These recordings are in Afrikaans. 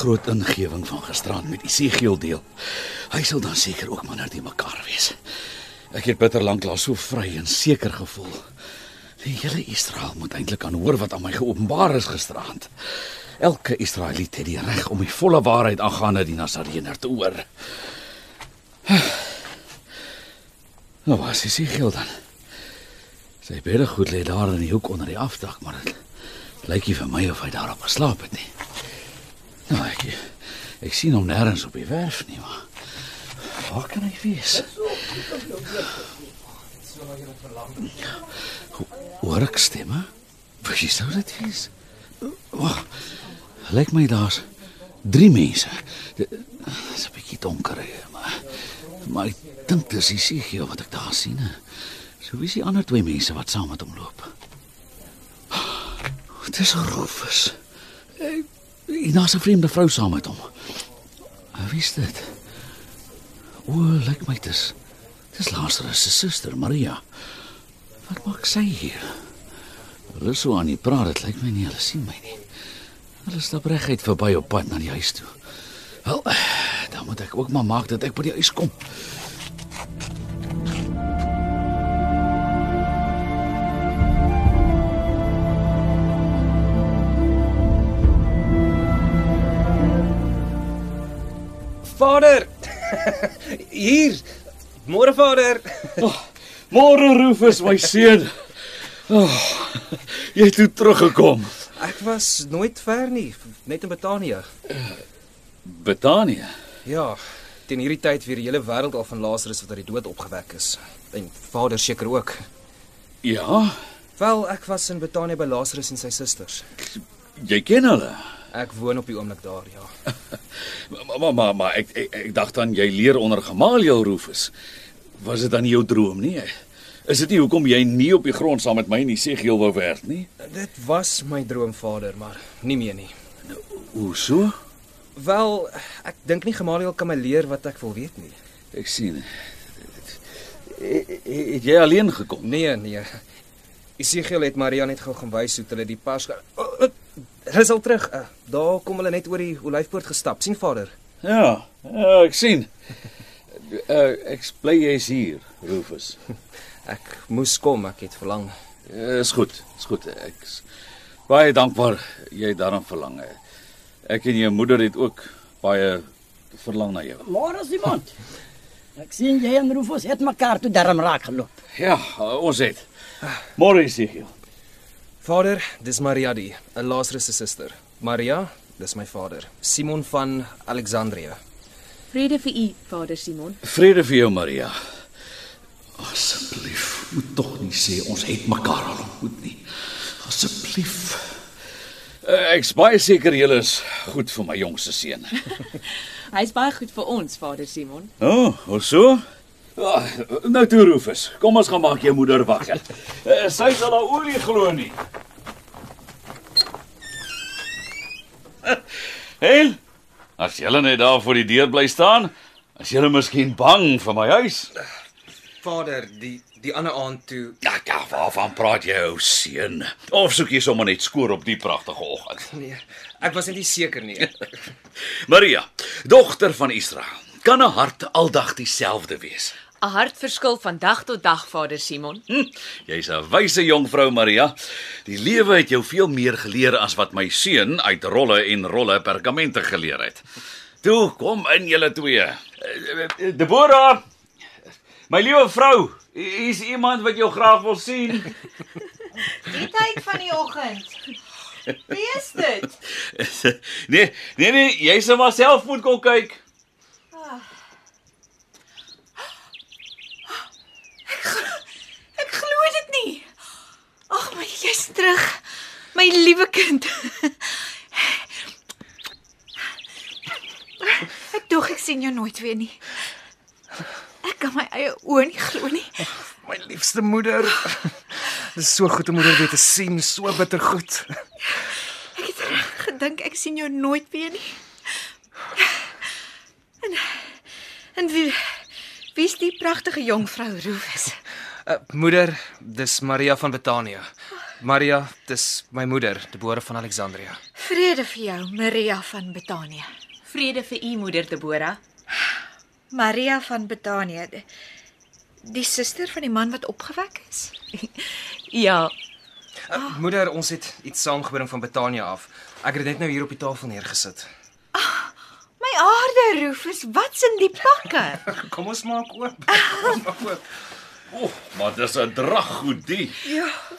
Groot ingewing van gisterand met Isegiel deel. Hy sal dan seker ook maar net mekaar wees. Ek het bitter lank lank so vry en seker gevoel. Die hele Israel moet eintlik aan hoor wat aan my geopenbaar is gisterand. Elke Israeliet het die reg om die volle waarheid aangaande die Nasareener te hoor. Nou was Isegiel dan. Sy bedde goed lê daar in die hoek onder die afdak, maar dit lyk nie vir my of hy daarop geslaap het nie. Nou ek ek sien hom nêrens op die werf nie, maar waar kan hy wees? Ho- Hoor ek stemme? Wie sou dit wees? Wag. Lyk my daar's drie mense. Dit is 'n bietjie donker hier, maar maar ek dink dis Isigio wat ek daar sien. So wie is die ander twee mense wat saam met hom loop? Dit is Rufus. Daar's 'n vreemde vrou saam met hom. Wie is dit? O, lyk my dis dis Lazarus se suster, Maria. Wat maak sy hier? Hulle is so aan die praat, dit lyk my nie hulle sien my nie. Hulle stap reguit verby op pad na die huis toe. Wel, dan moet ek ook maar maak dat ek by die huis kom. Vader. Hier. Môre Vader. Môre Rufus, my seun. Oh, jy het toe teruggekom. Ek was nooit ver nie, net in Betanië. Betanië. Ja, teen hierdie tyd weer die hele wêreld al van Lazarus wat uit die dood opgewek is. En Vader seker ook. Ja, Wel, ek was in Betanië by Lazarus en sy susters. jy ken hulle. Ek woon op die oomblik daar, ja. Maar maar maar, maar ek, ek ek dacht dan jy leer onder Gamaliel Rufus. Was dit dan nie jou droom nie? Is dit nie hoekom jy nie op die grond saam met my in die Segiel wou werk nie? Dit was my droom, Vader, maar nie meer nie. Hoe so? Wel, ek dink nie Gamaliel kan my leer wat ek wil weet nie. Ek sien. Het het jy alleen gekom? Nee, nee. Isigiel het Maria net gou gaan wys hoe hulle die pas ge- oh, oh, Hulle is al terug. Uh, daar kom hulle net oor die Olyfpoort gestap. sien Vader? Ja, ja ek sien. Uh, ek bly jy's hier, Rufus. Ek moes kom, ek het verlang. Uh, is goed, is goed. Ek is baie dankbaar jy daaraan verlang. Ek en jou moeder het ook baie verlang na jou. Môre Simon. Ek sien jy en Rufus het mekaar toe darm raak geloop. Ja, ons het. Môre is hier. Vader, dis Maria die, 'n Lazarus se suster. Maria, dis my vader. Simon van Alexandrië. Vrede vir u, Vader Simon. Vrede vir jou, Maria. Asseblief, moet tog nie sê ons het mekaar al ontmoet nie. Asseblief. Uh, ek's baie seker julle is goed vir my jongste seun. Hy's baie goed vir ons, Vader Simon. O, oh, hoe so? Ah, nou toe Rufus, kom ons gaan maak jou moeder wakker. Uh, sy sal haar olie glo nie. Hel, as julle net daar voor die deur bly staan, as julle miskien bang vir my huis. Vader, die die ander aand toe Ja, ja, waarvan praat jy, ou seun? Of soek jy sommer net skoor op die pragtige oggend? Nee, ek was net nie seker nie. Maria, dogter van Israel, kan 'n hart aldag dieselfde wees? 'n Hart verskil van dag tot dag, Vader Simon. Hm, jy's 'n wyse jongvrou, Maria. Die lewe het jou veel meer geleer as wat my seun uit rolle en rolle perkamente geleer het. Toe, kom in julle twee. Eh, Deborah, my liewe vrou, hier's iemand wat jou graag wil sien. Die tyd van die oggend. Wie is dit? Nee, nee nee, jy sal maar self moet kom kyk. Ek glo dit nie. Ag, my jy's terug. My liewe kind. sien jou nooit weer nie. Ek kan my eie oë nie glo nie. My liefste moeder. Dit is so goed om moeder weer te sien, so bitter goed. Ek het gedink ek sien jou nooit weer nie. En en wie wie's die pragtige jongvrou Rufus? Uh, moeder, dis Maria van Betania. Maria, dis my moeder, Deborah van Alexandria. Vrede vir jou, Maria van Betania. Vrede vir u moeder Deborah. Maria van Betania. Die, suster van die man wat opgewek is. Ja, Uh, moeder, ons het iets saamgebring van Betania af. Ek het dit net nou hier op die tafel neergesit. My aarde Rufus, wat's in die pakke? Kom ons maak oop. Kom ons maak oop. O, oh, maar dis 'n draggoed die.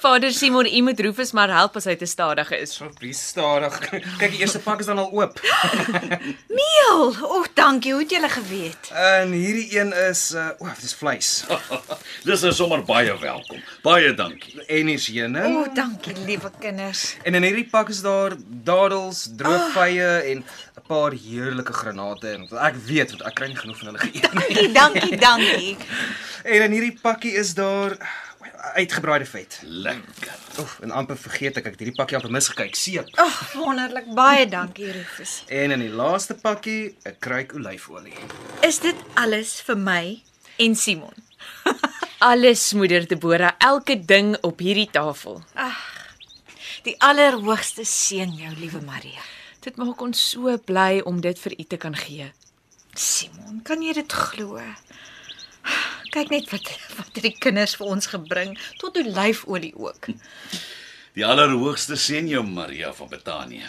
Vader Simon, u moet Rufus maar help as hy te stadig is. So wie stadig. Kyk, die eerste pak is dan al oop. Meel. O, oh, dankie. Hoe het julle geweet? En hierdie een is uh o, dis vleis. Dis is sommer baie welkom. Baie dankie. En hier's O, heuning. oh, dankie, liewe kinders. En in hierdie pak is daar dadels, droogvye en 'n paar heerlike granate en ek weet want ek kry nie genoeg van hulle geëet nie. Dankie, dankie, dankie. En in hierdie pakkie is daar uitgebraaide vet. Lekker. Oef, en amper vergeet ek ek het hierdie pakkie amper misgekyk. Seep. Ag, oh, wonderlik. Baie dankie, Rufus. En in die laaste pakkie 'n kruik olyfolie. Is dit alles vir my en Simon? Alles moeder Deborah, elke ding op hierdie tafel. Die allerhoogste seën jou, liewe Maria. Dit maak ons so bly om dit vir u te kan gee. Simon, kan jy dit glo? Kyk net wat wat die kinders vir ons gebring, tot olyfolie ook. Die allerhoogste seën jou Maria van Betanië.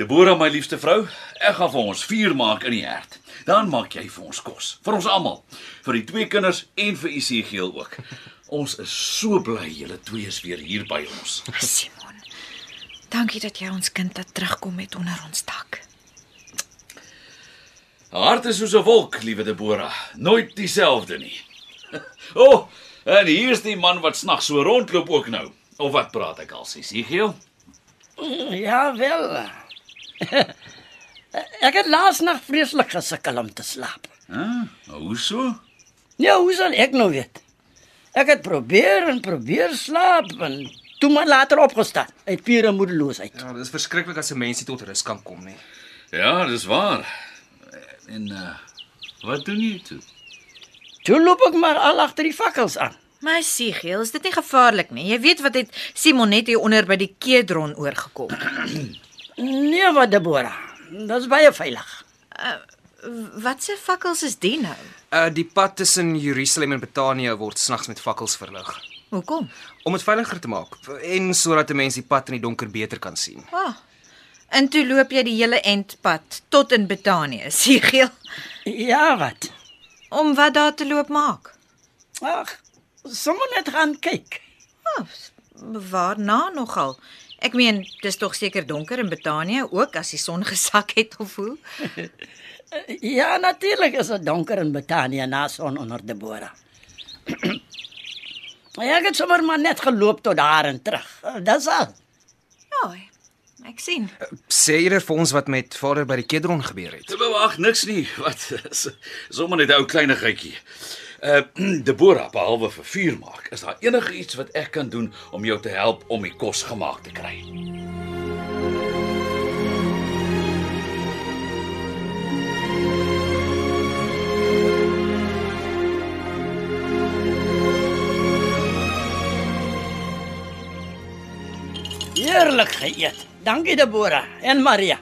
Deborah, my liefste vrou, ek gaan vir ons vuur maak in die hert. Dan maak jy vir ons kos, vir ons almal, vir die twee kinders en vir Isiegeel ook. Ons is so bly julle twee is weer hier by ons. Simon. Dankie dat jy ons kind laat terugkom met onder ons dak. Hart is soos 'n wolk, liewe Deborah, nooit dieselfde nie. O, oh, en hier's die man wat snags so rondloop ook nou. Of wat praat ek al, Isiegeel? Ja wel. Ek het laas nag vreeslik gesukkel om te slaap. Hæ? Hoe so? Ja, hoe sal ek nou weet? Ek het probeer en probeer slaap en toe maar later opgestaan uit pure moedeloosheid. Ja, dit is verskriklik as 'n mens nie tot rus kan kom nie. Ja, dis waar. En uh wat doen jy toe? Toe loop ek maar al agter die fakkels aan. My Siegel, is dit nie gevaarlik nie? Jy weet wat het Simon net hier onder by die Kedron oorgekom. Nee, wat Deborah. Dit is baie veilig. Wat se fakkels is die nou? Uh die pad tussen Jerusalem en Betania word snags met fakkels verlig Hoekom? om dit veiliger te maak en sodat 'n mens die pad in die donker beter kan sien. Ah. En toe loop jy die hele entpad tot in Betanië, Siegel. Ja, wat? Om wat daar te loop maak? Ag, sommer net gaan kyk. Ah, waarna nogal? Ek meen, dis tog seker donker in Betanië ook as die son gesak het of hoe? Ja, natuurlik is dit donker in Betanië na son onder Deborah. ja, ek het sommer maar net geloop tot daar en terug. Dis al. Ja, ek sien. Sê eerder vir ons wat met vader by die Kedron gebeur het. Wag, niks nie. Wat? is- Sommer net 'n ou kleinigheidjie. Uh Deborah, behalwe vir vuur maak, is daar enige iets wat ek kan doen om jou te help om die kos gemaak te kry? Heerlik geëet. Dankie Deborah en Maria.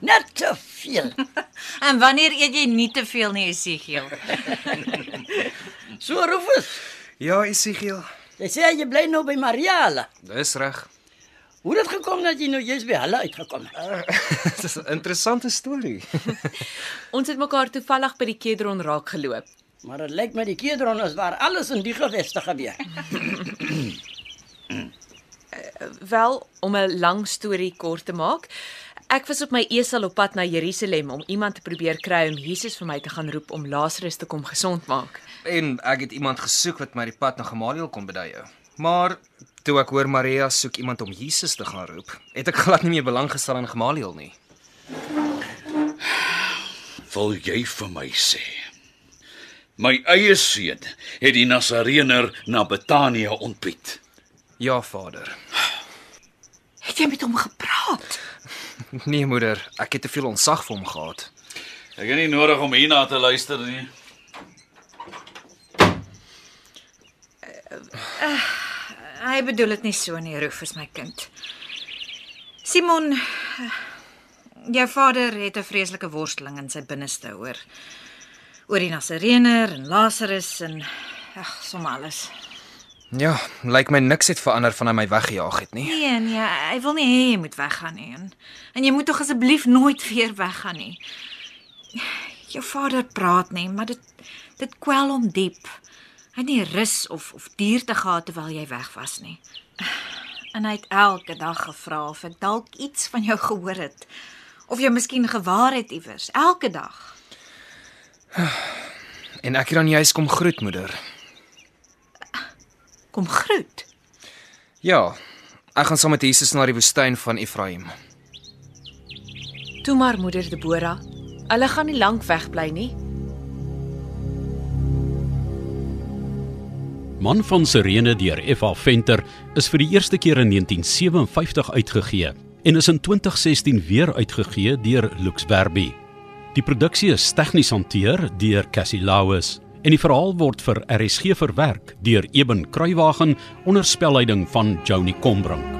Net te veel. En wanneer eet jy nie te veel nie, Siegel? So Rufus. Ja, Isigiel. Jy sê jy bly nou by Maria. hulle. Dis reg. Hoe het dit gekom dat jy nou jy's by hulle uitgekom het? Dis 'n interessante storie. Ons het mekaar toevallig by die Kedron raak geloop. Maar dit lyk my die Kedron is waar alles in die geweste gebeur. Wel, om 'n lang storie kort te maak, ek was op my esel op pad na Jerusalem om iemand te probeer kry om Jesus vir my te gaan roep om Lazarus te kom gesond maak. En ek het iemand gesoek wat my die pad na Gamaliel kon beduie. Maar toe ek hoor Maria soek iemand om Jesus te gaan roep, het ek glad nie meer belang gestel in Gamaliel nie. wil jy vir my sê? My eie seun het die Nasareener na Betanië ontbied. Ja, Vader. Het jy met hom gepraat? Nee, moeder, ek het te veel ontzag vir hom gehad. Ek het nie nodig om hierna te luister nie. Hy bedoel dit nie so nie, Rufus my kind. Simon, jou vader het 'n vreeslike worsteling in sy binneste oor oor die Nasareener en Lazarus en ag, sommer alles. Ja, lyk my niks het verander van hy my weggejaag het nie. Nee, nee, hy wil nie hê jy moet weggaan nie. En, en jy moet tog asseblief nooit weer weggaan nie. Jou vader praat nie, maar dit dit kwel hom diep. Hy het nie rus of of duurte gehad terwyl jy weg was nie. En hy het elke dag gevra of ek dalk iets van jou gehoor het of jy miskien gewaar het iewers, elke dag. En ek het dan juis kom groet, moeder. Kom groet. Ja, ek gaan saam met Jesus na die woestyn van Efraim. Toe maar moeder Debora. Hulle gaan nie lank wegbly nie. Man van Sirene deur F.A. Venter is vir die eerste keer in 1957 uitgegee en is in 2016 weer uitgegee deur Lux Verbi. Die produksie is tegnies hanteer deur Cassie Lauis en die verhaal word vir RSG verwerk deur Eben Kruiwagen onder spelleiding van Joni Combrink.